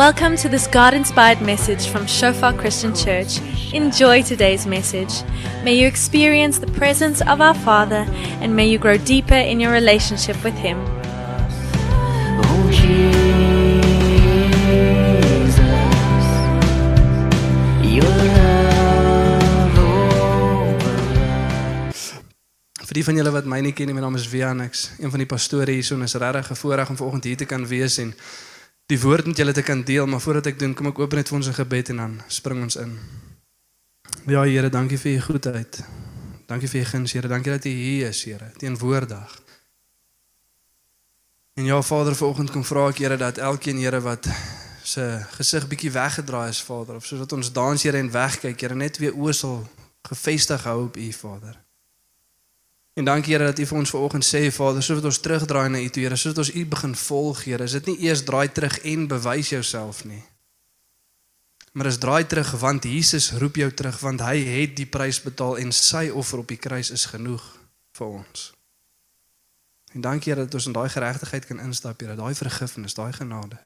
Welcome to this God inspired message from Shofar Christian Church. Enjoy today's message. May you experience the presence of our Father and may you grow deeper in your relationship with Him. Oh Jesus, your love over Vir die van julle wat my nie ken nie, my naam is Wianix, een van die pastore hier so en is regtig 'n voorreg om vanoggend hier te kan wees en die woord met julle te kan deel, maar voordat ek doen, kom ek oop net vir ons 'n gebed en dan spring ons in. Ja Here, dankie vir u goedheid. Dankie vir u guns, Here. Dankie dat u hier is, Here, teenwoordig. En ja Vader, vanoggend kom vra ek Here dat elkeen Here wat se gesig bietjie weggedraai is, Vader, of soos wat ons dans Here en wegkyk, Here, net weer oë sal gefestig hou op u, Vader. En dankie Here dat U vir ons vanoggend sê Vader, soos wat ons terugdraai na U toe Here, soos wat ons U begin volg Here, is dit nie eers draai terug en bewys jouself nie. Maar is draai terug want Jesus roep jou terug want hy het die prys betaal en sy offer op die kruis is genoeg vir ons. En dankie Here dat ons in daai geregtigheid kan instap Here, daai vergifnis, daai genade.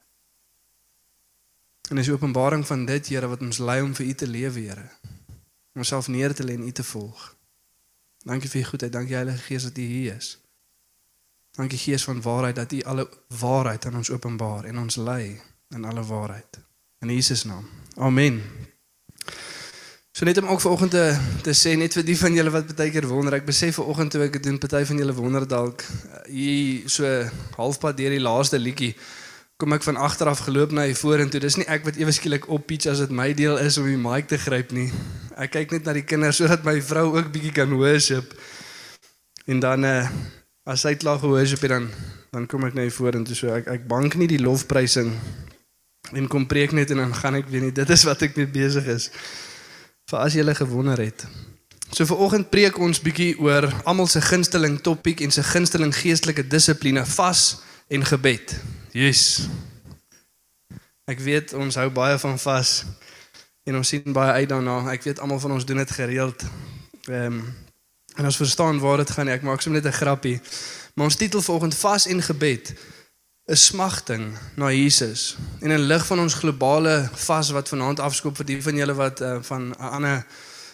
En die openbaring van dit Here wat ons lei om vir U te lewe Here. Om onsself neer te lê en U te volg. Dankie vir u goedheid. Dankie Heilige Gees dat u hier is. Dankie Gees van waarheid dat u alle waarheid aan ons openbaar en ons lei in alle waarheid. In Jesus naam. Amen. So net om ook vanoggend te te sê net vir die van julle wat baie keer wonder, ek besef vanoggend toe ek dit doen, party van julle wonder dalk eh, hier so halfpad deur die laaste liedjie kom ek van agter af geloop na hier vorentoe. Dis nie ek wat ewe skielik op pitch as dit my deel is om die mic te gryp nie. Ek kyk net na die kinders sodat my vrou ook bietjie kan worship. En dan eh uh, as sy klaar geworship het dan dan kom ek na hier vorentoe so ek ek bank nie die lofprysing en kom preek net en dan gaan ek weer nie. Dit is wat ek mee besig is. Vir as jy gele gewonder het. So vir oggend preek ons bietjie oor almal se gunsteling topik en se gunsteling geestelike dissipline, vas en gebed. Yes. Ek weet ons hou baie van vas en ons sien baie uit daarna. Ek weet almal van ons doen dit gereeld. Ehm um, en ons verstaan waar dit gaan. Ek maak sommer net 'n grappie. Maar ons titel vanoggend vas en gebed is smagting na Jesus. En in lig van ons globale vas wat vanaand afskop vir die van julle wat uh, van 'n ander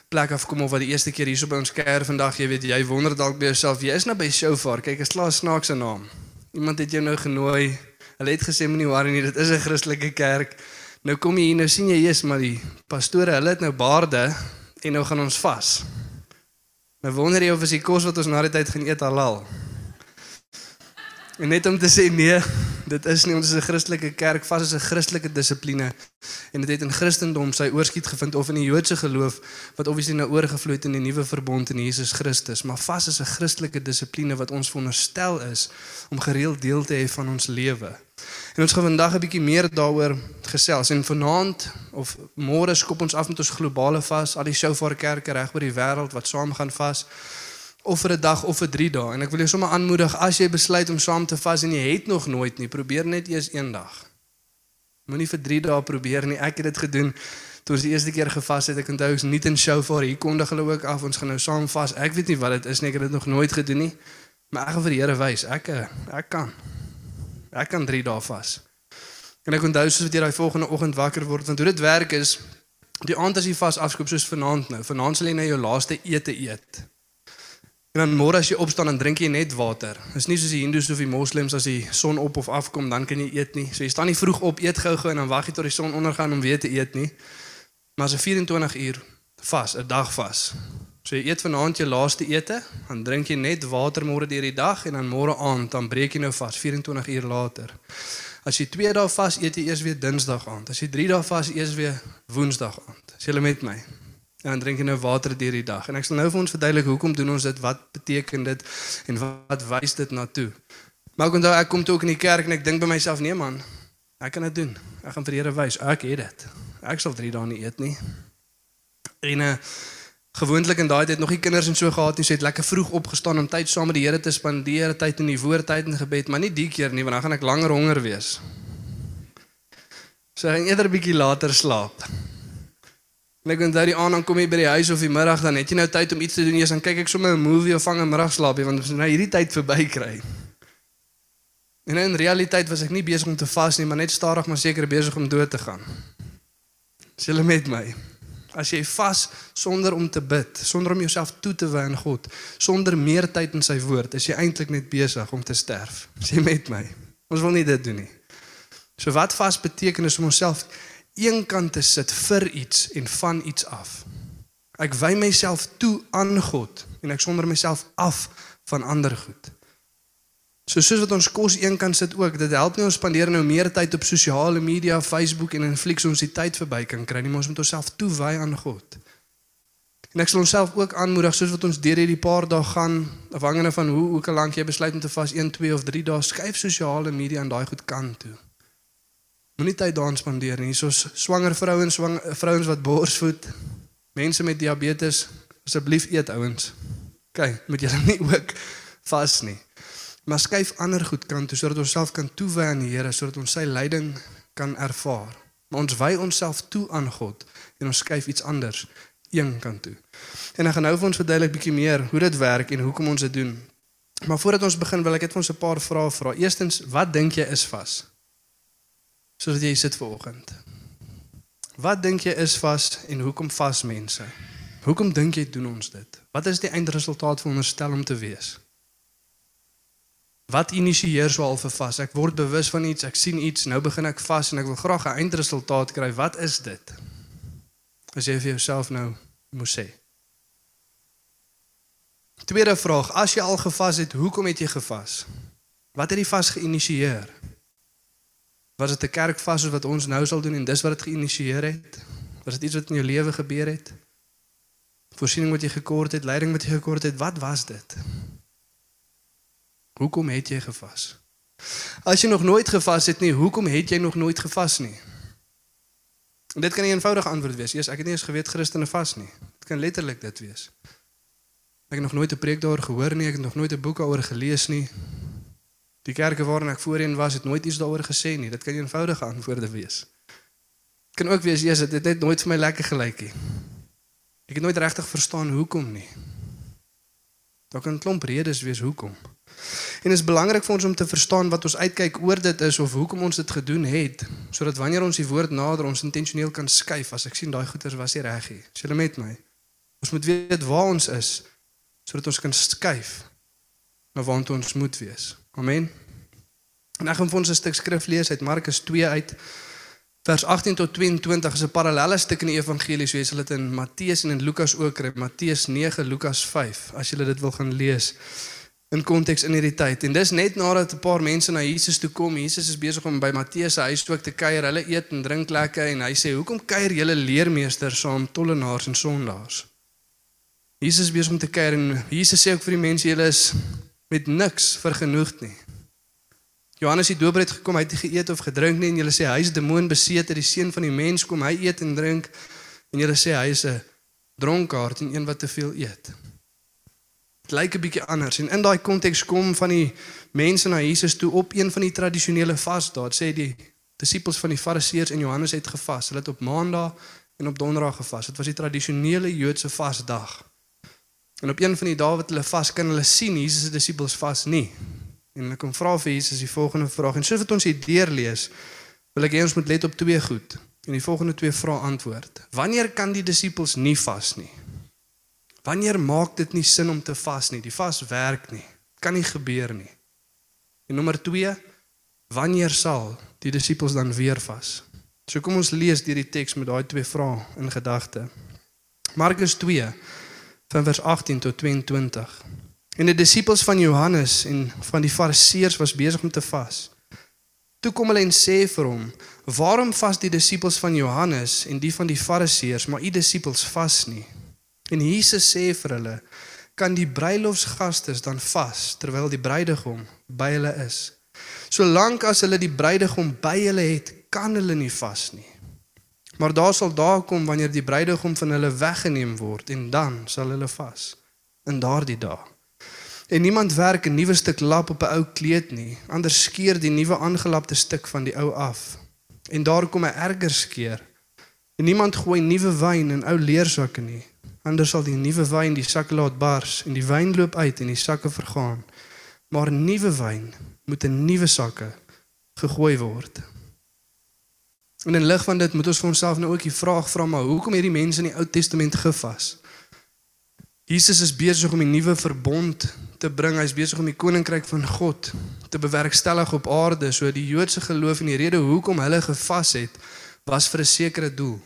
plek af kom of wat die eerste keer hierso by ons kerk vandag, jy weet jy wonder dalk by jouself, jy is nou by Shofar. Kyk, is klaar snaakse naam. Iemand het jou nou genooi Hulle het gesê moenie worry nie, dit is 'n Christelike kerk. Nou kom jy hier nou sien jy Jesus maar die pastore, hulle het nou baarde en nou gaan ons vas. Nou wonder jy of is die kos wat ons na die tyd gaan eet halal. En net om te sê nee, dit is nie ons is 'n Christelike kerk, vas is 'n Christelike dissipline en dit het in Christendom sy oorskiet gevind of in die Joodse geloof wat obviously nou oorgevloei het in die nuwe verbond in Jesus Christus, maar vas is 'n Christelike dissipline wat ons veronderstel is om gereeld deel te hê van ons lewe. En ons gaan vandag 'n bietjie meer daaroor gesels. En vanaand of môre skop ons af met ons globale vas, al die Shofar kerke reg oor die wêreld wat saam gaan vas of vir 'n dag of vir 3 dae. En ek wil jou sommer aanmoedig as jy besluit om saam te vas en jy het nog nooit nie, probeer net eers een dag. Moenie vir 3 dae probeer nie. Ek het dit gedoen toe ons die eerste keer gevas het. Ek onthou ons nie in Shofar hier kondig hulle ook af ons gaan nou saam vas. Ek weet nie wat dit is nie. Ek het dit nog nooit gedoen nie. Maar ek gaan vir die Here wys. Ek ek kan. Ek kan 3 dae vas. En ek onthou soos wat jy daai volgende oggend wakker word want hoe dit werk is die aand as jy vas afskoop soos vanaand nou. Vanaand sal jy nou jou laaste ete eet. En dan môre as jy opstaan dan drink jy net water. Dis nie soos die Hindoes of die Moslems as die son op of afkom dan kan jy eet nie. So jy staan nie vroeg op, eet gou-gou en dan wag jy tot die son ondergaan om weer te eet nie. Maar as 'n 24 uur vas, 'n dag vas. So jy eet vanaand jou laaste ete, dan drink jy net water môre deur die dag en dan môre aand dan breek jy nou vas 24 uur later. As jy 2 dae vas eet jy eers weer Dinsdag aand. As jy 3 dae vas eers weer Woensdag aand. Is jy met my? En dan drink jy nou water deur die dag. En ek sal nou vir ons verduidelik hoekom doen ons dit? Wat beteken dit? En wat wys dit na toe? Maar ek onthou ek kom toe ook in die kerk en ek dink by myself, nee man, ek kan dit doen. Ek gaan vir die Here wys. Ek het dit. Ek sal 3 dae nie eet nie. En uh gewoonlik in daai tyd nog nie kinders en so gehad nie, so het lekker vroeg opgestaan om tyd saam met die Here te spandeer, tyd in die woord, tyd in gebed, maar nie die keer nie, want dan gaan ek langer honger wees. So ek gaan eerder 'n bietjie later slaap. En ek onthou die aand dan kom jy by die huis of die middag dan het jy nou tyd om iets te doen. Eers dan kyk ek sommer 'n movie of vang 'n middagslaapie want ons nou hierdie tyd verby kry. En in realiteit was ek nie besig om te vas nie, maar net stadig maar seker besig om dood te gaan. Is julle met my? As jy vas sonder om te bid, sonder om jouself toe te wy aan God, sonder meer tyd in sy woord, is jy eintlik net besig om te sterf. Is jy met my? Ons wil nie dit doen nie. So wat vas beteken is om onsself eenkant te sit vir iets en van iets af. Ek wy myself toe aan God en ek sonder myself af van ander goed. So soos wat ons kos eenkant sit ook, dit help nie ons spandeer nou meer tyd op sosiale media, Facebook en Netflix ons die tyd verby kan kry nie, maar ons moet onsself toewy aan God. En ek sal onsself ook aanmoedig soos wat ons deur hierdie paar dae gaan, afhangende van hoe hoe lank jy besluit om te vas 1, 2 of 3 dae, skuif sosiale media aan daai goed kant toe. Moenie tyd daaraan spandeer nie, soos swanger vrouens, swang vrouens wat borsvoed, mense met diabetes, asseblief eet ouens. OK, moet julle nie ook vas nie. Maar skuif ander goed kant toe sodat ons self kan toewy aan die Here sodat ons sy leiding kan ervaar. Maar ons wy onsself toe aan God en ons skuif iets anders een kant toe. En ek gaan nou vir ons verduidelik bietjie meer hoe dit werk en hoekom ons dit doen. Maar voordat ons begin wil ek net vir ons 'n paar vrae vra. Eerstens, wat dink jy is vas? Sodat jy sit ver oggend. Wat dink jy is vas en hoekom vas mense? Hoekom dink jy doen ons dit? Wat is die eindresultaat veronderstel om te wees? Wat initieer so al vir vas? Ek word bewus van iets, ek sien iets, nou begin ek vas en ek wil graag 'n eindresultaat kry. Wat is dit? As jy vir jouself nou moet sê. Tweede vraag, as jy al gevas het, hoekom het jy gevas? Wat het die vas geïnisieer? Was dit 'n kerkvas wat ons nou sal doen en dis wat dit geïnisieer het? Was dit iets wat in jou lewe gebeur het? Voorsiening wat jy gekort het, leiding wat jy gekort het, wat was dit? Hoekom het jy gevas? As jy nog nooit gevas het nie, hoekom het jy nog nooit gevas nie? En dit kan 'n eenvoudige antwoord wees. Eers ek het nie eens geweet Christene vas nie. Dit kan letterlik dit wees. Ek het nog nooit 'n preek daaroor gehoor nie, ek het nog nooit 'n boek daaroor gelees nie. Die kerke waarin ek voorheen was, het nooit iets daaroor gesê nie. Dit kan eenvoudige antwoorde wees. Kan ook wees, Jesus, dit het net nooit vir my lekker gelyk nie. Ek het nooit regtig verstaan hoekom nie. Daar kan 'n klomp redes wees hoekom. En dit is belangrik vir ons om te verstaan wat ons uitkyk oor dit is of hoekom ons dit gedoen het, sodat wanneer ons die woord nader ons intentioneel kan skuif as ek sien daai goeters was nie reg nie. Is julle met my? Ons moet weet waar ons is sodat ons kan skuif na waar ons moet wees. Amen. En ek gaan vir ons 'n stuk skrif lees uit Markus 2 uit vers 18 tot 22 is 'n parallelle stuk in die evangelie soos hulle dit in Matteus en in Lukas ook kry. Matteus 9, Lukas 5 as jy dit wil gaan lees in konteks in hierdie tyd. En dis net nadat 'n paar mense na Jesus toe kom. Jesus is besig om by Matteus se huis ook te kuier. Hulle eet en drink lekker en hy sê: "Hoekom kuier julle leermeesters saam tollenaars en sondaars?" Jesus is besig om te kuier en Jesus sê ook vir die mense: "Julle is met niks vergenoegd nie." Johannes die Doper het gekom, hy het geëet of gedrink nie en julle sê hy is demoon besete, die seun van die mens kom, hy eet en drink en julle sê hy is 'n dronkaard en een wat te veel eet. Dit lyk 'n bietjie anders en in daai konteks kom van die mense na Jesus toe op een van die tradisionele vasdae. Sê die disippels van die Fariseërs en Johannes het gevas. Hulle het op Maandag en op Donderdag gevas. Dit was die tradisionele Joodse vasdag. En op een van die dae wat hulle vas kan hulle sien Jesus se disippels vas nie. En hulle kom vra vir Jesus die volgende vraag. En soos wat ons hier deurlees, wil ek hê ons moet let op twee goed. En die volgende twee vrae antwoord. Wanneer kan die disippels nie vas nie? Wanneer maak dit nie sin om te vas nie? Die vas werk nie. Kan nie gebeur nie. En nommer 2, wanneer sal die disippels dan weer vas? So kom ons lees deur die teks met daai twee vrae in gedagte. Markus 2 van vers 18 tot 22. En die disippels van Johannes en van die Fariseërs was besig om te vas. Toe kom hulle en sê vir hom: "Waarom vas die disippels van Johannes en die van die Fariseërs, maar u disippels vas nie?" En Jesus sê vir hulle: "Kan die bruilofsgastes dan vas terwyl die bruidegom by hulle is? Solank as hulle die bruidegom by hulle het, kan hulle nie vas nie. Maar daar sal dae kom wanneer die bruidegom van hulle weggeneem word en dan sal hulle vas in daardie dae. En niemand werk 'n nuwe stuk lap op 'n ou kleed nie, anders skeur die nuwe aangelapte stuk van die ou af. En daar kom 'n erger skeur. En niemand gooi nuwe wyn in ou leersakke nie, anders sal die nuwe wyn die sakke laat bars en die wyn loop uit en die sakke vergaan. Maar nuwe wyn moet in nuwe sakke gegooi word. En in lig van dit moet ons vir onsself nou ook die vraag vra maar hoekom hierdie mense in die Ou Testament gevas? Jesus is besig om 'n nuwe verbond te bring. Hy's besig om die koninkryk van God te bewerkstellig op aarde. So die Joodse geloof en die rede hoekom hulle gevas het, was vir 'n sekere doel.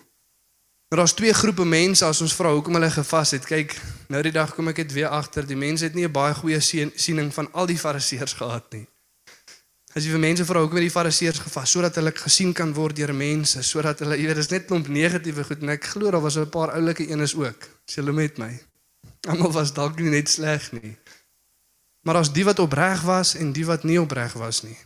Maar daar's twee groepe mense as ons vra hoekom hulle gevas het. Kyk, nou die dag kom ek dit weer agter. Die mense het nie 'n baie goeie sien- siening van al die fariseërs gehad nie. As jy vir mense vra hoekom het die fariseërs gevas sodat hulle gesien kan word deur mense, sodat hulle jy weet dis net klomp negatiewe goed en ek glo daar was 'n paar oulike eenes ook. Is julle met my? Almal was dalk nie net sleg nie. Maar as die wat opreg was en die wat nie opreg was nie.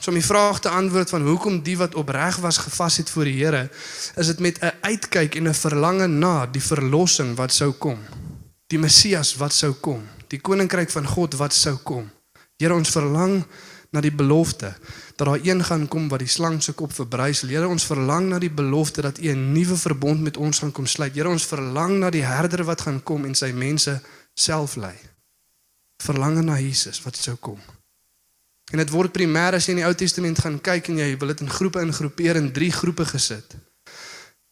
So om die vraag te antwoord van hoekom die wat opreg was gevas het voor die Here, is dit met 'n uitkyk en 'n verlange na die verlossing wat sou kom. Die Messias wat sou kom, die koninkryk van God wat sou kom. Here ons verlang na die belofte dat daar een gaan kom wat die slang se kop verbrysel. Here ons verlang na die belofte dat U 'n nuwe verbond met ons gaan kom sluit. Here ons verlang na die herder wat gaan kom en sy mense self lei. Verlange na Jesus wat sou kom. En dit word primêr as jy in die Ou Testament gaan kyk en jy wil dit in groepe ingroepeer in drie groepe gesit.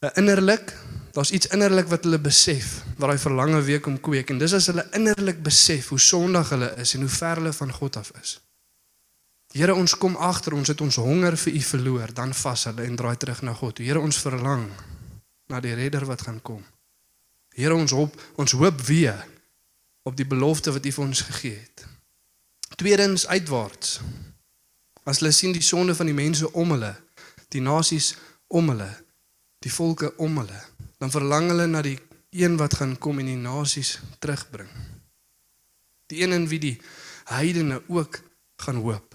'n Innerlik, daar's iets innerlik wat hulle besef wat daai verlange weer kom kweek en dis as hulle innerlik besef hoe sondig hulle is en hoe ver hulle van God af is. Here ons kom agter ons het ons honger vir u verloor, dan vas hulle en draai terug na God. Here ons verlang na die redder wat gaan kom. Here ons hoop, ons hoop weer op die belofte wat u vir ons gegee het. Tweedens uitwaarts. As hulle sien die sonde van die mense om hulle, die nasies om hulle, die volke om hulle, dan verlang hulle na die een wat gaan kom en die nasies terugbring. Die een in wie die heidene ook gaan hoop.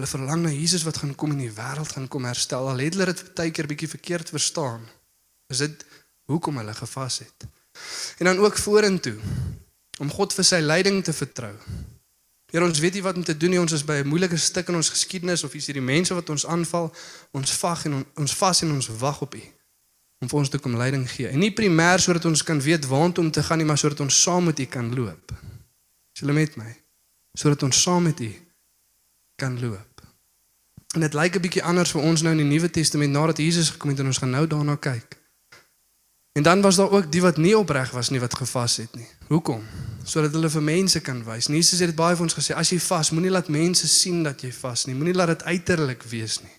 Hulle verlang na Jesus wat gaan kom en die wêreld gaan kom herstel. Al het hulle dit baie keer bietjie verkeerd verstaan. Is dit hoekom hulle gevas het? En dan ook vorentoe om God vir sy leiding te vertrou. Here ons weet nie wat om te doen nie. Ons is by 'n moeilike stuk in ons geskiedenis of is hierdie mense wat ons aanval, ons vag en on, ons vas en ons wag op U om vir ons te kom leiding gee. En nie primêr sodat ons kan weet waantoe om te gaan nie, maar sodat ons saam met U kan loop. Is julle met my? Sodat ons saam met U kan loop. En dit lyk 'n bietjie anders vir ons nou in die Nuwe Testament nadat Jesus gekom het en ons gaan nou daarna kyk. En dan was daar ook die wat nie opreg was nie wat gevas het nie. Hoekom? Sodat hulle vir mense kan wys. En Jesus het dit baie vir ons gesê, as jy vas, moenie laat mense sien dat jy vas nie. Moenie laat dit uiterlik wees nie.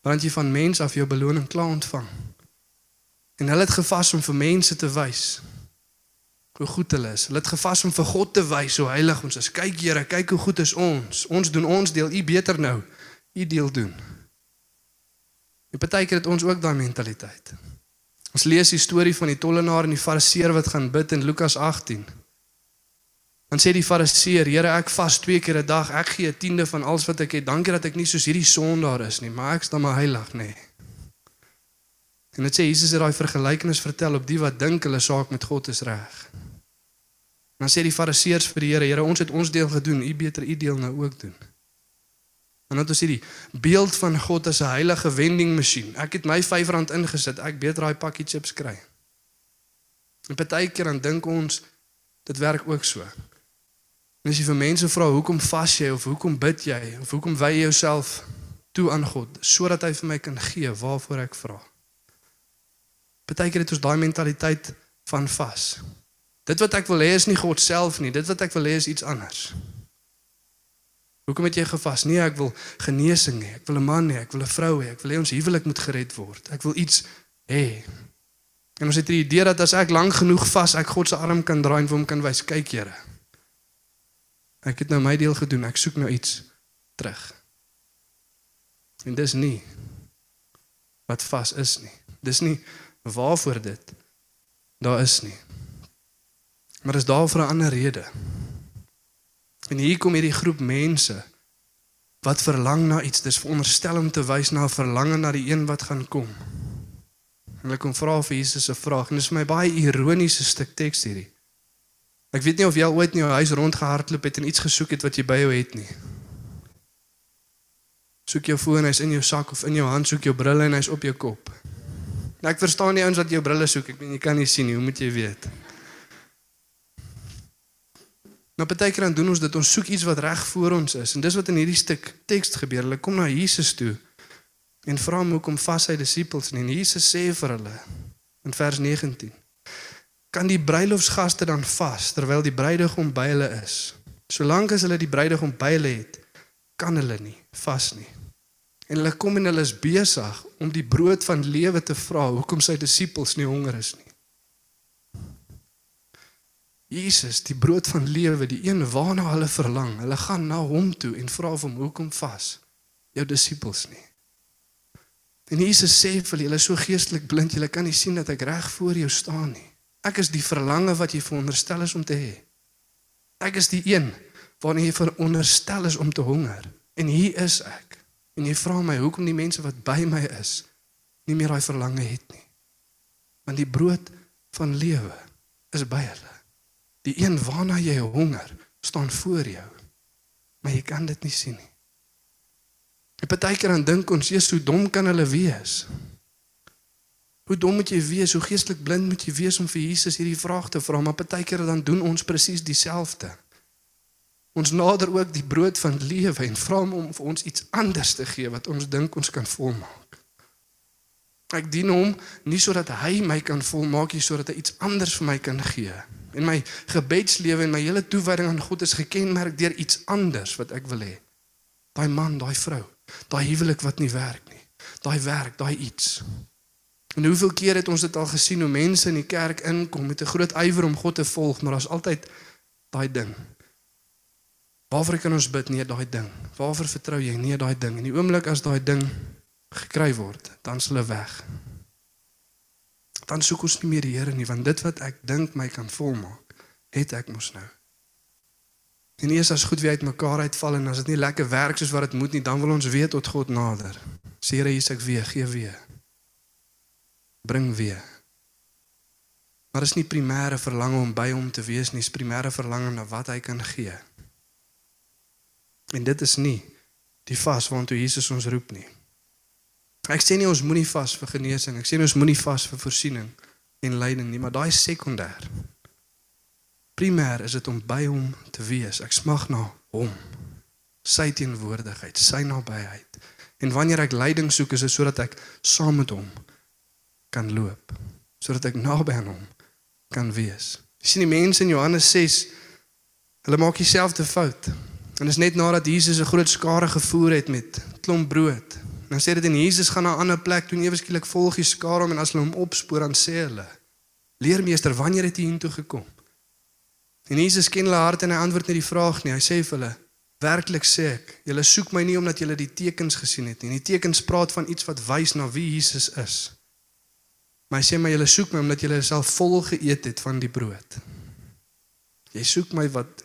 Want jy van mense af jou beloning klaar ontvang. En hulle het gevas om vir mense te wys hoe goed hulle is. Hulle het gevas om vir God te wys hoe heilig ons is. Kyk Here, kyk hoe goed is ons. Ons doen ons deel, U beter nou. U deel doen. En partykeer het ons ook daai mentaliteit. Ons lees die storie van die tollenaar en die fariseer wat gaan bid in Lukas 18. Dan sê die fariseer: "Here, ek vas twee keer 'n dag. Ek gee 'n tiende van alles wat ek het. Dankie dat ek nie soos hierdie sondaar is nie, maar ek is dan maar heilig, nê." Nee. En dit sê Jesus het daai vergelykenis vertel op die wat dink hulle saak met God is reg. Dan sê die fariseërs vir die Here: "Here, ons het ons deel gedoen. U beter u deel nou ook doen." En dan het ons hierdie beeld van God as 'n heilige vending masjien. Ek het my R5 ingesit, ek beter daai pakkie chips kry. En partykeer dan dink ons dit werk ook so. En as jy vir mense vra hoekom vas jy of hoekom bid jy of hoekom wy jy jouself toe aan God sodat hy vir my kan gee waarvoor ek vra. Partykeer het ons daai mentaliteit van vas. Dit wat ek wil hê is nie God self nie, dit wat ek wil hê is iets anders. Hoekom het jy gevas? Nee, ek wil genesing hê. Ek wil 'n man hê, ek wil 'n vrou hê, ek wil hê ons huwelik moet gered word. Ek wil iets hê. En ons het die idee dat as ek lank genoeg vas, ek God se arm kan draai en vir hom kan wys, kyk Here. Ek het nou my deel gedoen, ek soek nou iets terug. En dis nie wat vas is nie. Dis nie waarvoor dit daar is nie. Maar dis daar vir 'n ander rede. En hier kom hierdie groep mense wat verlang na iets. Dis veronderstel om te wys na 'n verlange na die een wat gaan kom. En hulle kom vra vir Jesus 'n vraag en dit is vir my baie ironiese stuk teks hierdie. Ek weet nie of jy al ooit in jou huis rondgehardloop het en iets gesoek het wat jy by jou het nie. Soek jou foon, hy's in jou sak of in jou hand, soek jou brille en hy's op jou kop. Nou ek verstaan nie ouens wat jou brille soek. Ek meen jy kan nie sien nie, hoe moet jy weet? Nou partykeer dan doen ons dit, ons soek iets wat reg voor ons is. En dis wat in hierdie stuk teks gebeur. Hulle kom na Jesus toe en vra hom hoekom vas sy disippels nie. En Jesus sê vir hulle in vers 19: Kan die bruilofsgaste dan vas terwyl die bruidegom by hulle is? Solank as hulle die bruidegom by hulle het, kan hulle nie vas nie. En hulle kom en hulle is besig om die brood van lewe te vra hoekom sy disippels nie honger is nie. Jesus, die brood van lewe, die een waarna hulle verlang. Hulle gaan na hom toe en vra hom hoekom vas jou disippels nie. En Jesus sê vir hulle, julle is so geestelik blind, julle kan nie sien dat ek reg voor jou staan nie. Ek is die verlange wat jy veronderstel is om te hê. Ek is die een waarna jy veronderstel is om te honger. En hier is ek. En jy vra my hoekom die mense wat by my is nie meer daai verlange het nie. Want die brood van lewe is by hulle. Die een waarna jy honger, staan voor jou. Maar jy kan dit nie sien nie. En partykeer dan dink ons, "Jesus, hoe dom kan hulle wees?" Hoe dom moet jy wees? Hoe geestelik blind moet jy wees om vir Jesus hierdie vraag te vra? Maar partykeer dan doen ons presies dieselfde. Ons nader ook die brood van lewe en vra hom om vir ons iets anders te gee wat ons dink ons kan volmaak. Ek dien hom nie sodat hy my kan volmaak nie, sodat hy iets anders vir my kan gee. En my gebedslewe en my hele toewyding aan God is gekenmerk deur iets anders wat ek wil hê. Daai man, daai vrou, daai huwelik wat nie werk nie. Daai werk, daai iets. En hoeveel keer het ons dit al gesien hoe mense in die kerk inkom met 'n groot ywer om God te volg, maar daar's altyd daai ding. Waarvoor kan ons bid? Nee, daai ding. Waarvoor vertrou jy? Nee, daai ding. In die oomblik as daai ding gekry word, dan s' hulle weg. Dan soek ons nie meer die Here nie, want dit wat ek dink my kan volmaak, het ek mos nou. En eers as goed weer uitmekaar uitval en as dit nie lekker werk soos wat dit moet nie, dan wil ons weer tot God nader. Sê Here, hier's ek weer, gee weer bring weer. Maar is nie primêre verlange om by hom te wees nie, is primêre verlange na wat hy kan gee. En dit is nie die vas waartoe Jesus ons roep nie. Ek sê nie ons moenie vas vir genesing, ek sê ons moenie vas vir voorsiening en lyding nie, maar daai is sekondêr. Primêr is dit om by hom te wees. Ek smag na hom. Sy teenwoordigheid, sy nabyheid. En wanneer ek lyding soek, is dit sodat ek saam met hom kan loop sodat ek naby aan hom kan wees. Jy sien die mense in Johannes 6 hulle maak dieselfde fout. En dit is net nadat Jesus 'n groot skare gevoer het met klomp brood. Dan sê dit en Jesus gaan na 'n ander plek toe en ewe skielik volg die skare hom en as hulle hom opspoor dan sê hulle: "Leermeester, wanneer het jy hier toe gekom?" En Jesus ken hulle harte en hy antwoord net die vraag nie. Hy sê vir hulle: "Werklik sê ek, julle soek my nie omdat julle die tekens gesien het nie. Die tekens praat van iets wat wys na wie Jesus is." Maar hy sê my julle soek my omdat julle self vol geëet het van die brood. Jy soek my wat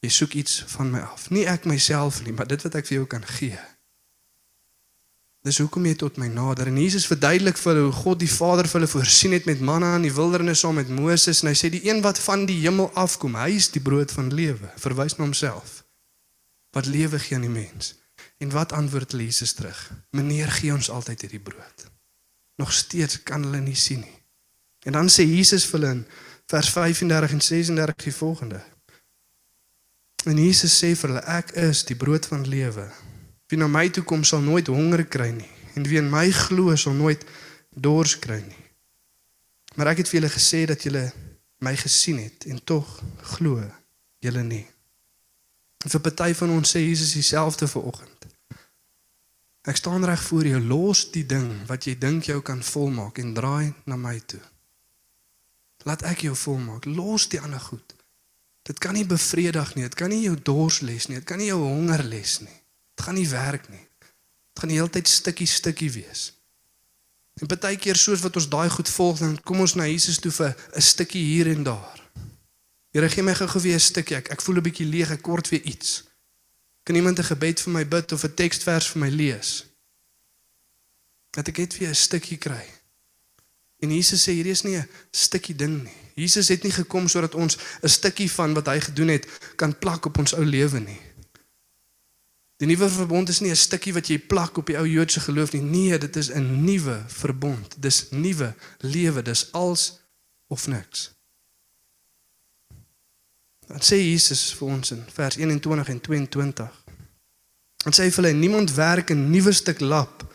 jy soek iets van my af. Nie ek myself nie, maar dit wat ek vir jou kan gee. Dis hoekom jy tot my nader. En Jesus verduidelik vir hulle hoe God die Vader vir hulle voorsien het met manna in die wildernis saam met Moses en hy sê die een wat van die hemel afkom, hy is die brood van lewe. Verwys na homself. Wat lewe gee aan die mens. En wat antwoord Jesus terug? Meneer gee ons altyd hierdie brood nog steeds kan hulle nie sien nie. En dan sê Jesus vir hulle in vers 35 en 36 die volgende. En Jesus sê vir hulle ek is die brood van lewe. Wie na my toe kom sal nooit honger kry nie en wie in my glo sal nooit dors kry nie. Maar ek het vir julle gesê dat julle my gesien het en tog glo julle nie. En vir party van ons sê Jesus dieselfde vanoggend. Ek staan reg voor jou, los die ding wat jy dink jou kan volmaak en draai na my toe. Laat ek jou volmaak. Los die ander goed. Dit kan nie bevredig nie. Dit kan nie jou dors les nie. Dit kan nie jou honger les nie. Dit gaan nie werk nie. Dit gaan die hele tyd stukkie stukkie wees. En baie keer soos wat ons daai goed volg, dan kom ons na Jesus toe vir 'n stukkie hier en daar. Here gee my gou-gou weer 'n stukkie. Ek, ek voel 'n bietjie leeg. Ek kort weer iets. Kan iemand 'n gebed vir my bid of 'n teksvers vir my lees? Dat ek net weer 'n stukkie kry. En Jesus sê hierdie is nie 'n stukkie ding nie. Jesus het nie gekom sodat ons 'n stukkie van wat hy gedoen het kan plak op ons ou lewe nie. Die nuwe verbond is nie 'n stukkie wat jy plak op die ou Joodse geloof nie. Nee, dit is 'n nuwe verbond. Dis nuwe lewe. Dis als of niks. Dan sê Jesus vir ons in vers 21 en 22. En sê vir hulle niemand werk 'n nuwe stuk lap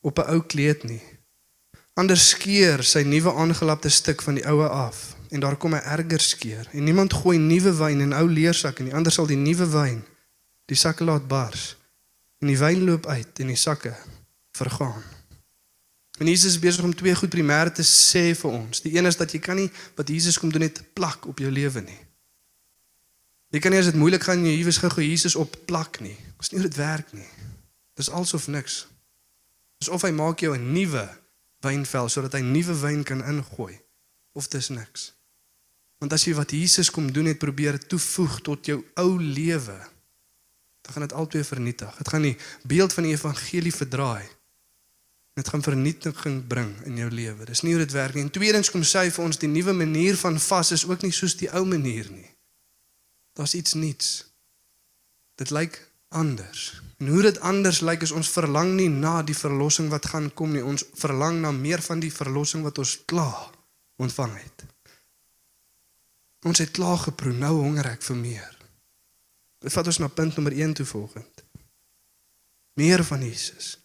op 'n ou kleed nie. Anders skeur sy nuwe aangelapte stuk van die oue af en daar kom 'n erger skeur. En niemand gooi nuwe wyn in ou leersakke nie, anders sal die nuwe wyn die sakke laat bars en die wyn loop uit en die sakke vergaan. En Jesus is besig om twee goed primêr te sê vir ons. Die een is dat jy kan nie wat Jesus kom doen net plak op jou lewe nie. Jy kan nie as dit moeilik gaan in jou huwes gou Jesus op plak nie. Dis nie hoe dit werk nie. Dis alsof niks. Dis of hy maak jou 'n nuwe wynvel sodat hy nuwe wyn kan ingooi of dis niks. Want as jy wat Jesus kom doen het probeer toevoeg tot jou ou lewe, dan gaan dit altyd vernietig. Dit gaan die beeld van die evangelie verdraai. Dit gaan vernietiging bring in jou lewe. Dis nie hoe dit werk nie. En tweedens kom sê hy vir ons die nuwe manier van vas is ook nie soos die ou manier nie. Daar's iets nuuts. Dit lyk anders. En hoe dit anders lyk is ons verlang nie na die verlossing wat gaan kom nie. Ons verlang na meer van die verlossing wat ons klaar ontvang het. Ons het klaar geproe, nou honger ek vir meer. Dit vat ons na punt nommer 1 toe volgend. Meer van Jesus.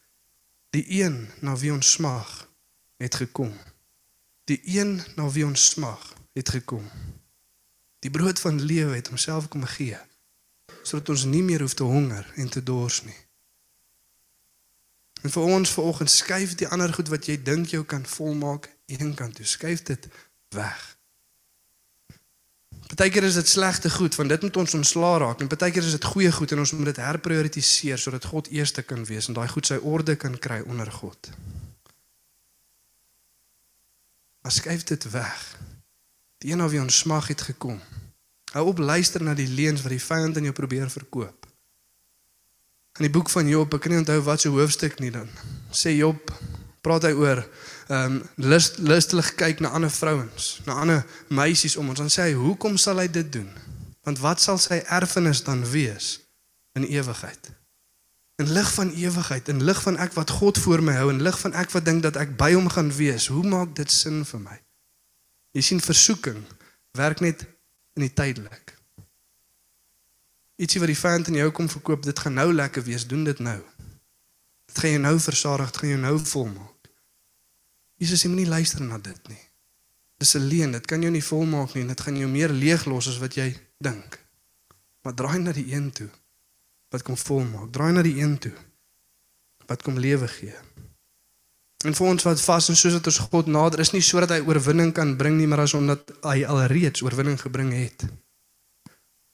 Die een na wie ons smag het gekom. Die een na wie ons smag het gekom. Die brood van lewe het homself kom gee sodat ons nie meer hoef te honger en te dors nie. En vir ons vanoggend skuif die ander goed wat jy dink jou kan volmaak een kant toe. Skuif dit weg. Partykeer is dit slegte goed want dit moet ons ontslaa raak en partykeer is dit goeie goed en ons moet dit herprioritiseer sodat God eerste kan wees en daai goed sy orde kan kry onder God. Maar skuif dit weg. Die een of wie ons smag het gekom. Hou op luister na die leuns wat die vyand in jou probeer verkoop. In die boek van Job, ek kan nie onthou wat se hoofstuk nie dan. Sê Job, praat hy oor ehm um, lust lustelik kyk na ander vrouens, na ander meisies om ons. Dan sê hy, "Hoekom sal hy dit doen? Want wat sal sy erfenis dan wees in ewigheid?" In lig van ewigheid, in lig van ek wat God voor my hou, in lig van ek wat dink dat ek by hom gaan wees, hoe maak dit sin vir my? Jy sien versoeking werk net in die tydelik. Ietsie wat die vyand in jou kom verkoop, dit gaan nou lekker wees, doen dit nou. Dit gaan jou nou versadig, dit gaan jou nou volmaak. Jesus, jy moenie luister na dit nie. Dis 'n leuen, dit kan jou nie volmaak nie, dit gaan jou meer leeg los as wat jy dink. Maar draai na die een toe wat kom volmaak. Draai na die een toe wat kom lewe gee. En vir ons wat vas en soos dat ons God nader is nie sodat hy oorwinning kan bring nie, maar as omdat hy alreeds oorwinning gebring het.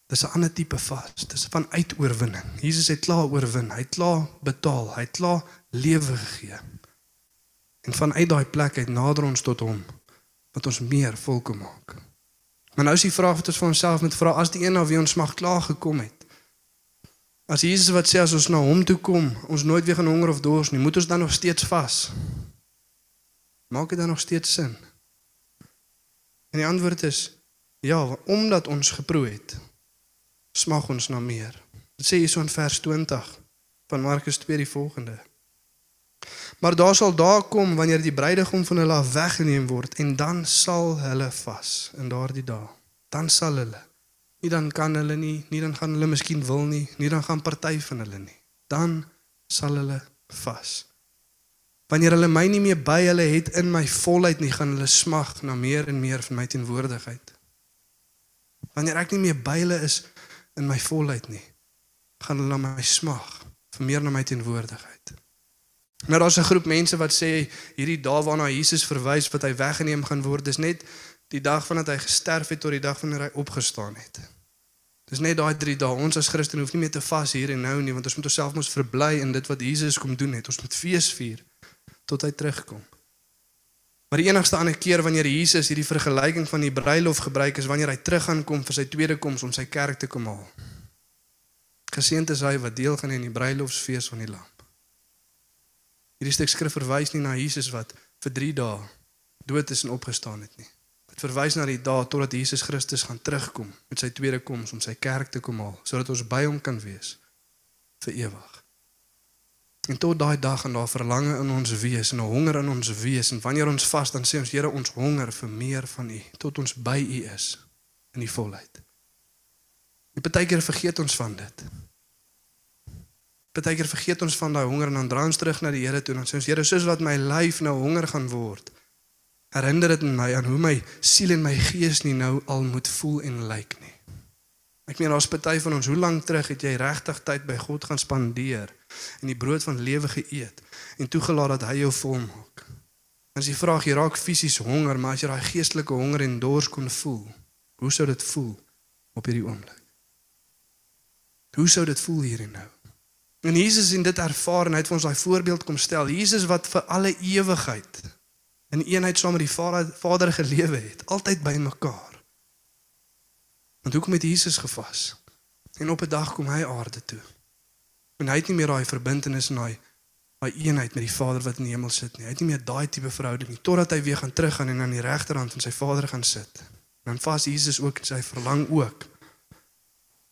Dis 'n ander tipe vas. Dis van uitoorwinning. Jesus het klaar oorwin. Hy het klaar betaal. Hy het klaar lewe gegee. En vanuit daai plek uit nader ons tot hom wat ons meer volke maak. Maar nou is die vraag wat ons vir onsself moet vra as die een na wie ons mag klaar gekom het. As Jesus wat sê as ons na hom toe kom, ons nooit weer gaan honger of dors nie, moet ons dan nog steeds vas? Maak dit dan nog steeds sin? En die antwoord is ja, omdat ons geproe het, smag ons na meer. Dit sê hier so in vers 20 van Markus 2 die volgende. Maar daar sal daar kom wanneer die bruidegom van hulle af weggeneem word en dan sal hulle vas in daardie dae. Dan sal hulle. Nie dan kan hulle nie, nie dan gaan hulle miskien wil nie, nie dan gaan party van hulle nie. Dan sal hulle vas. Wanneer hulle my nie meer by hulle het in my volheid nie, gaan hulle smag na meer en meer van my teenwoordigheid. Wanneer ek nie meer by hulle is in my volheid nie, gaan hulle na my smag vir meer na my teenwoordigheid. Nou daar's 'n groep mense wat sê hierdie dae waarna Jesus verwys wat hy weggeneem gaan word, dis net die dag vandat hy gesterf het tot die dag wanneer hy opgestaan het. Dis net daai 3 dae. Ons as Christene hoef nie meer te vas hier en nou nie, want ons moet onsself mos verbly in dit wat Jesus kom doen het. Ons moet fees vier tot hy terugkom. Maar die enigste ander keer wanneer Jesus hierdie vergelyking van die bruilof gebruik is wanneer hy terug gaan kom vir sy tweede koms om sy kerk te kom haal. Geseënd is hy wat deel gaan in die bruilofsfees van die Lam. Hierdie stuk skrif verwys nie na Jesus wat vir 3 dae dood is en opgestaan het nie. Dit verwys na die dae totdat Jesus Christus gaan terugkom met sy tweede koms om sy kerk te kom haal sodat ons by hom kan wees vir ewig. En tot daai dag en daar verlange in ons wees en 'n honger in ons wees en wanneer ons vas dan sê ons Here ons honger vir meer van U tot ons by U is in die volheid. Partykeer vergeet ons van dit. Partykeer vergeet ons van daai honger en dan draai ons terug na die Here toe en dan sê ons Here, soos wat my lyf nou honger gaan word, herinner dit my aan hoe my siel en my gees nie nou al moet voel en lyk nie. Ek meen daar's party van ons, hoe lank terug het jy regtig tyd by God gaan spandeer en die brood van lewe geëet en toegelaat dat hy jou vol maak? Dan is die vraag, jy raak fisies honger, maar as jy daai geestelike honger en dors kon voel, hoe sou dit voel op hierdie oomblik? Hoe sou dit voel hier en nou? En Jesus het dit ervaar en hy het vir ons daai voorbeeld kom stel. Jesus wat vir alle ewigheid in eenheid saam met die Vader Vader gelewe het, altyd by mekaar. Want hoekom het Jesus gevas? En op 'n dag kom hy aarde toe. En hy het nie meer daai verbintenis en daai daai eenheid met die Vader wat in die hemel sit nie. Hy het nie meer daai tipe verhouding nie totdat hy weer gaan teruggaan en aan die regterhand van sy Vader gaan sit. En dan vas Jesus ook en sy verlang ook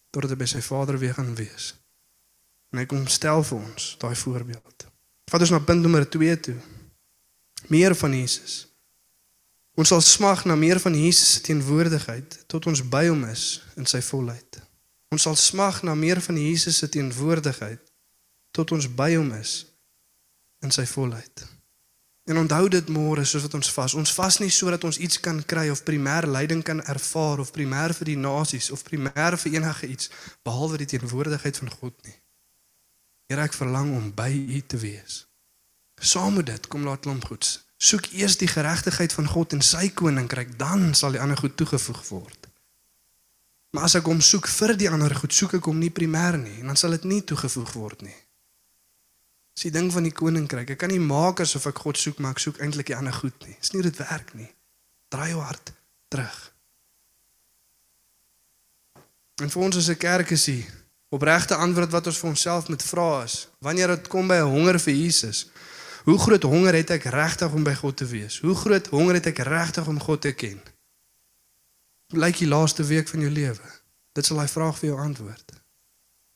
totdat hy by sy Vader weer gaan wees. En hy kom stel vir ons daai voorbeeld. Vat ons na punt nommer 2 toe. Meer van Jesus. Ons sal smag na meer van Jesus se teenwoordigheid tot ons by hom is in sy volheid. Ons sal smag na meer van Jesus se teenwoordigheid tot ons by hom is in sy volheid. En onthou dit môre soos wat ons vas. Ons vas nie sodat ons iets kan kry of primêr lyding kan ervaar of primêr vir die nasies of primêr vir enige iets behalwe die teenwoordigheid van God nie. Here ek verlang om by U te wees. Saam met dit kom laat klomp goeds. Soek eers die geregtigheid van God en sy koninkryk, dan sal die ander goed toegevoeg word. Maar as ek hom soek vir die ander goed, soek ek hom nie primêr nie en dan sal dit nie toegevoeg word nie. Dis die ding van die koninkryk. Ek kan nie maak asof ek God soek, maar ek soek eintlik die ander goed nie. Dis nie hoe dit werk nie. Draai jou hart terug. En vir ons as 'n kerk is die opregte antwoord wat ons vir onsself moet vra is: wanneer dit kom by 'n honger vir Jesus, hoe groot honger het ek regtig om by God te wees? Hoe groot honger het ek regtig om God te ken? Lyk die laaste week van jou lewe. Dit sal daai vraag vir jou antwoord.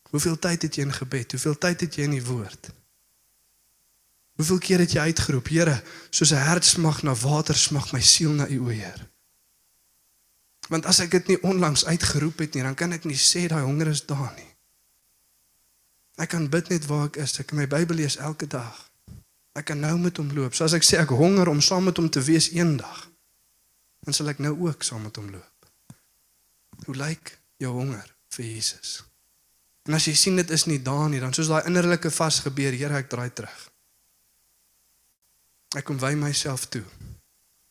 Hoeveel tyd het jy in gebed? Hoeveel tyd het jy in die woord? Hoeveel keer het jy uitgeroep, Here, soos 'n hert smag na water, smag my siel na U, o Heer. Want as ek dit nie onlangs uitgeroep het nie, dan kan ek nie sê daai honger is daar nie. Ek kan bid net waar ek is. Ek kan my Bybel lees elke dag. Ek kan nou met hom loop. So as ek sê ek honger om saam met hom te wees eendag, dan sal ek nou ook saam met hom loop. Hoe lyk jou honger vir Jesus? En as jy sien dit is nie daar nie, dan soos daai innerlike vas gebeur, Here, ek draai terug. Ek kom wy myself toe.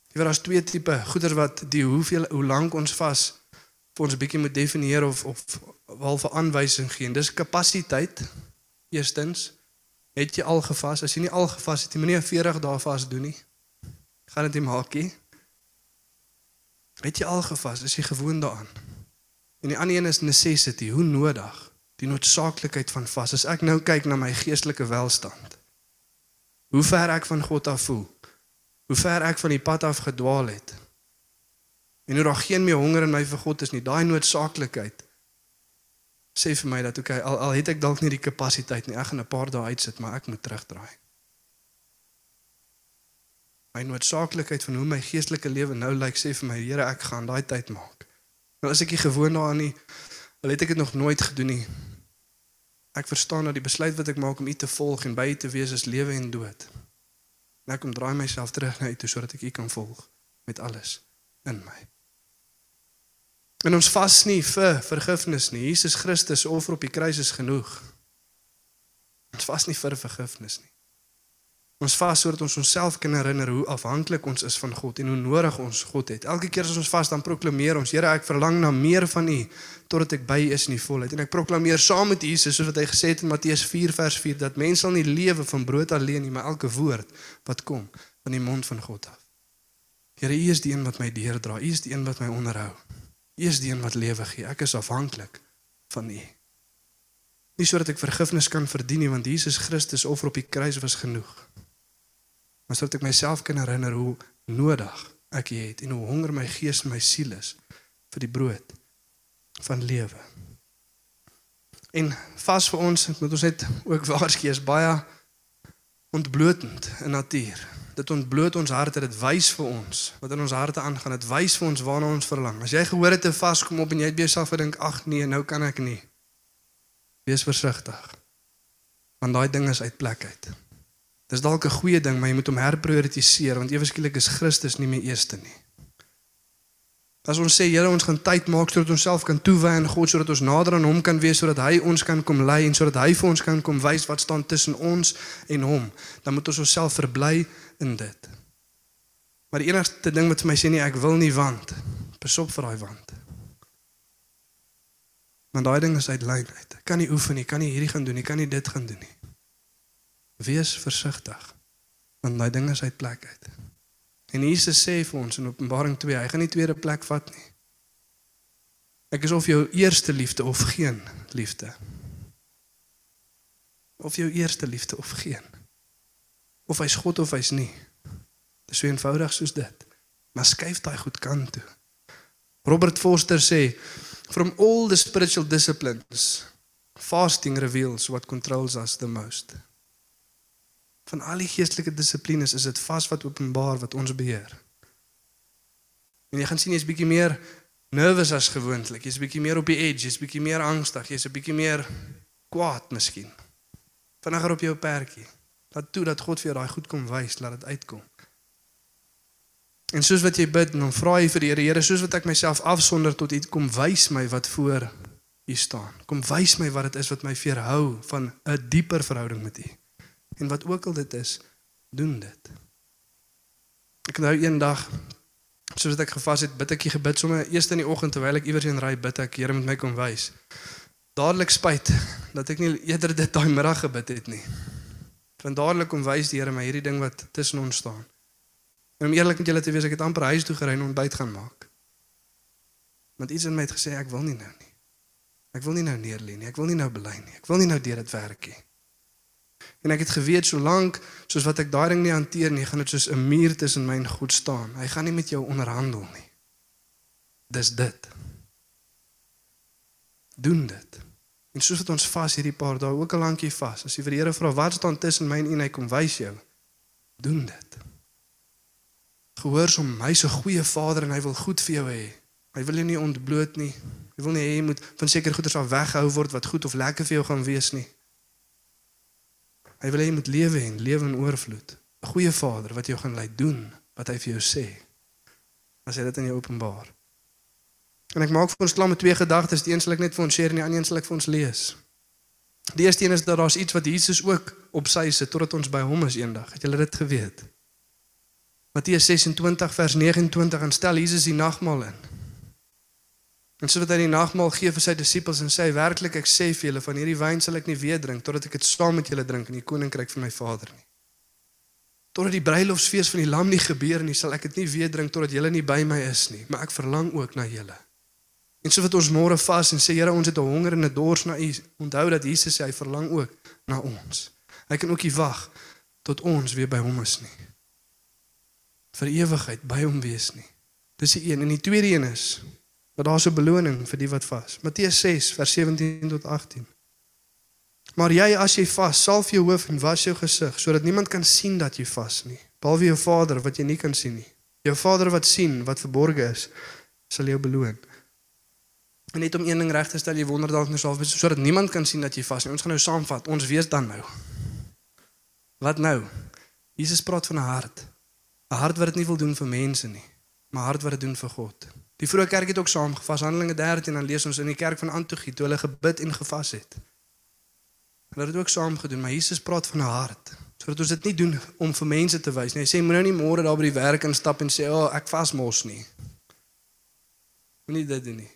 Jy weet daar's twee tipe goeder wat die hoeveel hoe lank ons vas vir ons 'n bietjie moet definieer of of wel vir aanwysing gee. Dis kapasiteit. Eerstens, het jy al gevas? As jy nie al gevas het, jy moenie 40 dae vas doen nie. Gaan dit nie maak nie. Het jy al gevas? Is jy gewoond daaraan? En die ander een is necessity, hoe nodig? Die noodsaaklikheid van vas. As ek nou kyk na my geestelike welstand, hoe ver ek van God af voel, hoe ver ek van die pad af gedwaal het. En hoe daar geen meer honger in my vir God is nie, daai noodsaaklikheid sê vir my dat okay, al al het ek dalk nie die kapasiteit nie, ek gaan 'n paar dae uitsit, maar ek moet terugdraai. My noodsaaklikheid van hoe my geestelike lewe nou lyk sê vir my, Here, ek gaan daai tyd maak. Nou as ek nie gewoon daaraan nie, al het ek dit nog nooit gedoen nie. Ek verstaan dat die besluit wat ek maak om U te volg en by U te wees is lewe en dood. En ek kom draai myself terug na U toe sodat ek U kan volg met alles in my. En ons vas nie vir vergifnis nie. Jesus Christus offer op die kruis is genoeg. Ons vas nie vir vergifnis nie. Ons vas sodat ons onsself kan herinner hoe afhanklik ons is van God en hoe nodig ons God het. Elke keer as ons vas dan proklameer ons, Here, ek verlang na meer van U totdat ek by U is in die volheid. En ek proklameer saam met Jesus soos wat hy gesê het in Matteus 4 vers 4 dat mense sal nie lewe van brood alleen nie, maar elke woord wat kom van die mond van God af. Here, U is die een wat my deurdra. U is die een wat my onderhou. U is die een wat lewe gee. Ek is afhanklik van U. Nie sodat ek vergifnis kan verdien nie, want Jesus Christus offer op die kruis was genoeg maar sodat ek myself kan herinner hoe nodig ek het en hoe honger my gees en my siel is vir die brood van lewe. En vas vir ons moet ons net ook waarsku is baie ontblotend in natuur. Dit ontbloot ons harte, dit wys vir ons wat in ons harte aangaan. Dit wys vir ons waarna ons verlang. As jy gehoor het 'n vas kom op en jy het beself gedink, "Ag nee, nou kan ek nie." Wees versigtig. Want daai ding is uit plek uit. Dis dalk 'n goeie ding, maar jy moet hom herprioritiseer want ewe skielik is Christus nie meer eerste nie. As ons sê Here, ons gaan tyd maak sodat ons self kan toewy aan God sodat ons nader aan hom kan wees sodat hy ons kan kom lei en sodat hy vir ons kan kom wys wat staan tussen ons en hom, dan moet ons onsself verbly in dit. Maar die enigste ding wat vir my sê nie ek wil nie want, besop vir daai want. Want daai ding is uit lyn uit. Kan nie oefen nie, kan nie hierdie gaan doen nie, kan nie dit gaan doen nie. Wees versigtig. Want daai ding is uit plek uit. En Jesus sê vir ons in Openbaring 2, hy gaan nie tweede plek vat nie. Ek is of jou eerste liefde of geen liefde. Of jou eerste liefde of geen. Of hy's God of hy's nie. Dis so eenvoudig soos dit. Maar skuif daai goed kant toe. Robert Forster sê from all the spiritual disciplines fasting reveals what controls us the most. Van al die geestelike dissiplines is dit vas wat openbaar wat ons beheer. En jy gaan sien jy's bietjie meer nervous as gewoonlik. Jy's bietjie meer op die edge, jy's bietjie meer angstig, jy's 'n bietjie meer kwaad miskien. Vinniger op jou perdjie. Laat toe dat God vir jou daai goed kom wys, laat dit uitkom. En soos wat jy bid en dan vra vir die Here, Here, soos wat ek myself afsonder tot U kom wys my wat voor U staan. Kom wys my wat dit is wat my weerhou van 'n dieper verhouding met U. En wat ook al dit is, doen dit. Ek nou eendag soos ek gevas het, bid ek die gebed sommer eers in die oggend terwyl ek iewers in ry bid ek, Here moet my kom wys. Dadelik spyt dat ek nie eerder dit daai middag gebid het nie. Want dadelik kom wys die Here my hierdie ding wat tussen ons staan. En om eerlik met julle te wees, ek het amper huis toe gery en ontbyt gaan maak. Want iets in my het gesê ek wil nie nou nie. Ek wil nie nou neerlê nie. Ek wil nie nou bely nie. Ek wil nie nou deur dit werk nie. En ek het geweet solank soos wat ek daai ding nie hanteer nie, gaan dit soos 'n muur tussen my en God staan. Hy gaan nie met jou onderhandel nie. Dis dit. Doen dit. En soos wat ons vas hierdie paar dae ook al lankie vas. As jy vir die Here vra wat staan tussen my en U en hy kom wys jou. Doen dit. Gehoorsaam, hy's 'n goeie Vader en hy wil goed vir jou hê. Hy wil jou nie ontbloot nie. Hy wil nie hê jy moet van seker goeders af weghou word wat goed of lekker vir jou gaan wees nie. Hy wil hê jy moet lewe en lewe in oorvloed. 'n Goeie Vader wat jou gaan lei doen wat hy vir jou sê. As hy dit in jou openbaar. En ek maak vir ons klaar met twee gedagtes, die een sal ek net vir ons share en die ander een sal ek vir ons lees. Die eerste een is dat daar's iets wat Jesus ook op sy sit totdat ons by hom is eendag. Het julle dit geweet? Matteus 26 vers 29 en stel Jesus die nagmaal in. En so wat hy die nagmaal gee vir sy disippels en sê werklik ek sê vir julle van hierdie wyn sal ek nie weer drink totdat ek dit saam met julle drink in die koninkryk van my Vader nie. Totdat die bruilofsfees van die lam nie gebeur nie, sal ek dit nie weer drink totdat julle nie by my is nie, maar ek verlang ook na julle. En so wat ons môre vas en sê Here, ons het 'n honger en 'n dors na U. Onthou dat Jesus sê hy verlang ook na ons. Hy kan ook nie wag tot ons weer by hom is nie. Vir ewigheid by hom wees nie. Dis die een en die tweede een is dat daar 'n beloning vir die wat vas. Matteus 6 vers 17 tot 18. Maar jy as jy vas, salf jou hoof en was jou gesig sodat niemand kan sien dat jy vas nie, behalwe jou Vader wat jy nie kan sien nie. Jou Vader wat sien wat verborge is, sal jou beloon. En net om een ding reg te stel, jy wonder dalk nou salf sodat niemand kan sien dat jy vas nie. Ons gaan nou saamvat. Ons weet dan nou. Wat nou? Jesus praat van 'n hart. 'n Hart wat dit nie wil doen vir mense nie, maar 'n hart wat dit doen vir God. Die vroeë kerk het ook saamgevas Handelinge 13 en dan lees ons in die kerk van Antiochie toe hulle gebid en gevas het. Hulle het dit ook saam gedoen, maar Jesus praat van 'n hart. Sodat ons dit nie doen om vir mense te wys nie. Hy sê moenie nou nie môre daar by die werk instap en sê, "O, oh, ek vas mos nie." Moenie dit doen nie.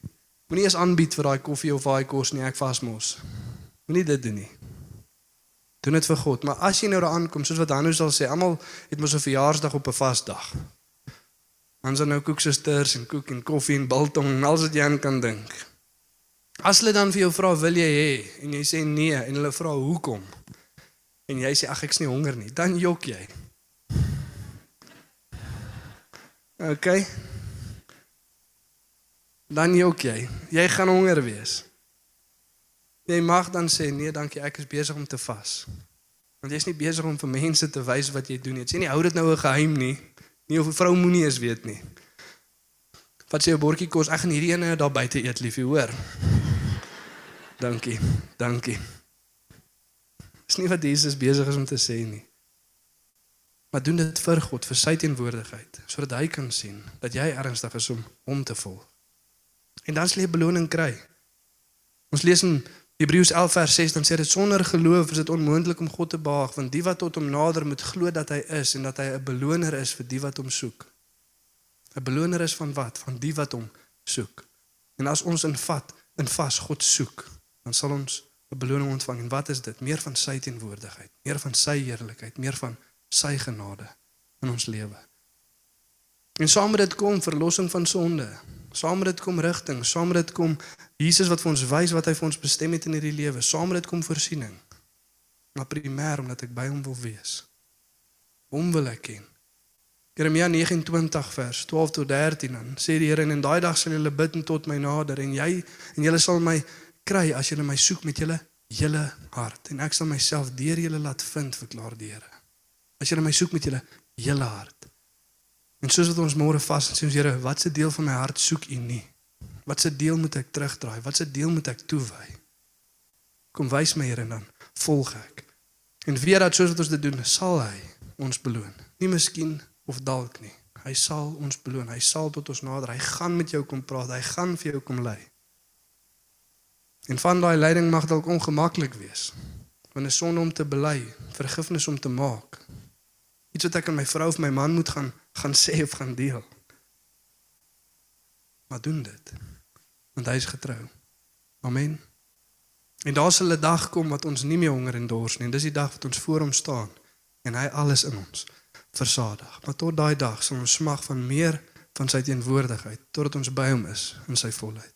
Moenie eens aanbied vir daai koffie of daai kos nie, ek vas mos. Moenie dit doen nie. Doen dit vir God, maar as jy nou daar aankom, soos wat Hanno sal sê, almal het mos 'n verjaarsdag op 'n vasdag. Ons het nou koeksusters en koek en koffie en biltong en alles wat jy aan kan dink. As hulle dan vir jou vra wil jy hê en jy sê nee en hulle vra hoekom en jy sê ag ek's nie honger nie, dan jok jy. OK. Dan jok jy. Jy gaan honger wees. Jy mag dan sê nee, dankie, ek is besig om te vas. Want jy's nie besig om vir mense te wys wat jy doen nie. Jy sê nie hou dit nou 'n geheim nie. Nie of 'n vrou moenie eens weet nie. Wat sê jou bordjie kos? Ek gaan hierdie ene daar buite eet, liefie, hoor. Dankie. Dankie. Dis nie wat Jesus besig is om te sê nie. Maar doen dit vir God, vir sy teenwoordigheid, sodat hy kan sien dat jy ernstig is om hom te volg. En dan sal jy beloning kry. Ons lees in Hebreërs 11 vers 6 dan sê dit sonder geloof is dit onmoontlik om God te behaag want die wat tot hom nader moet glo dat hy is en dat hy 'n beloner is vir die wat hom soek. 'n Beloner is van wat? Van die wat hom soek. En as ons in vat, in vas God soek, dan sal ons 'n beloning ontvang. En wat is dit? Meer van sy teenwoordigheid, meer van sy heerlikheid, meer van sy genade in ons lewe. En saam met dit kom verlossing van sonde. Saam met dit kom rigting, saam met dit kom Jesus wat vir ons wys wat hy vir ons bestem het in hierdie lewe. Saam met dit kom voorsiening. Maar primêr omdat ek by hom wil wees. Hom wil ek ken. Jeremia 29 vers 12 tot 13 dan sê die Here en in daai dag sal julle bid tot my nader en jy en julle sal my kry as julle my soek met julle hele hart en ek sal myself deur julle laat vind verklaar die Here. As julle my soek met julle hele hart. En soos wat ons môre vas en sê ons Here, watse deel van my hart soek U nie? Watse deel moet ek terugdraai? Watse deel moet ek toewy? Kom wys my Here dan volg ek. En weet dat soos wat ons dit doen, sal hy ons beloon. Nie miskien of dalk nie. Hy sal ons beloon. Hy sal tot ons nader. Hy gaan met jou kom praat. Hy gaan vir jou kom lei. En van daai leiding mag dalk ongemaklik wees. Want 'n sonde om te bely, vergifnis om te maak. Iets wat ek aan my vrou of my man moet gaan gaan sê of gaan deel. Maar doen dit. Want hy is getrou. Amen. En daar sal 'n dag kom wat ons nie meer honger en dors nie. En dis die dag wat ons voor hom staan en hy alles in ons versadig. Maar tot daai dag sal ons smag van meer van sy teenwoordigheid totdat ons by hom is in sy volheid.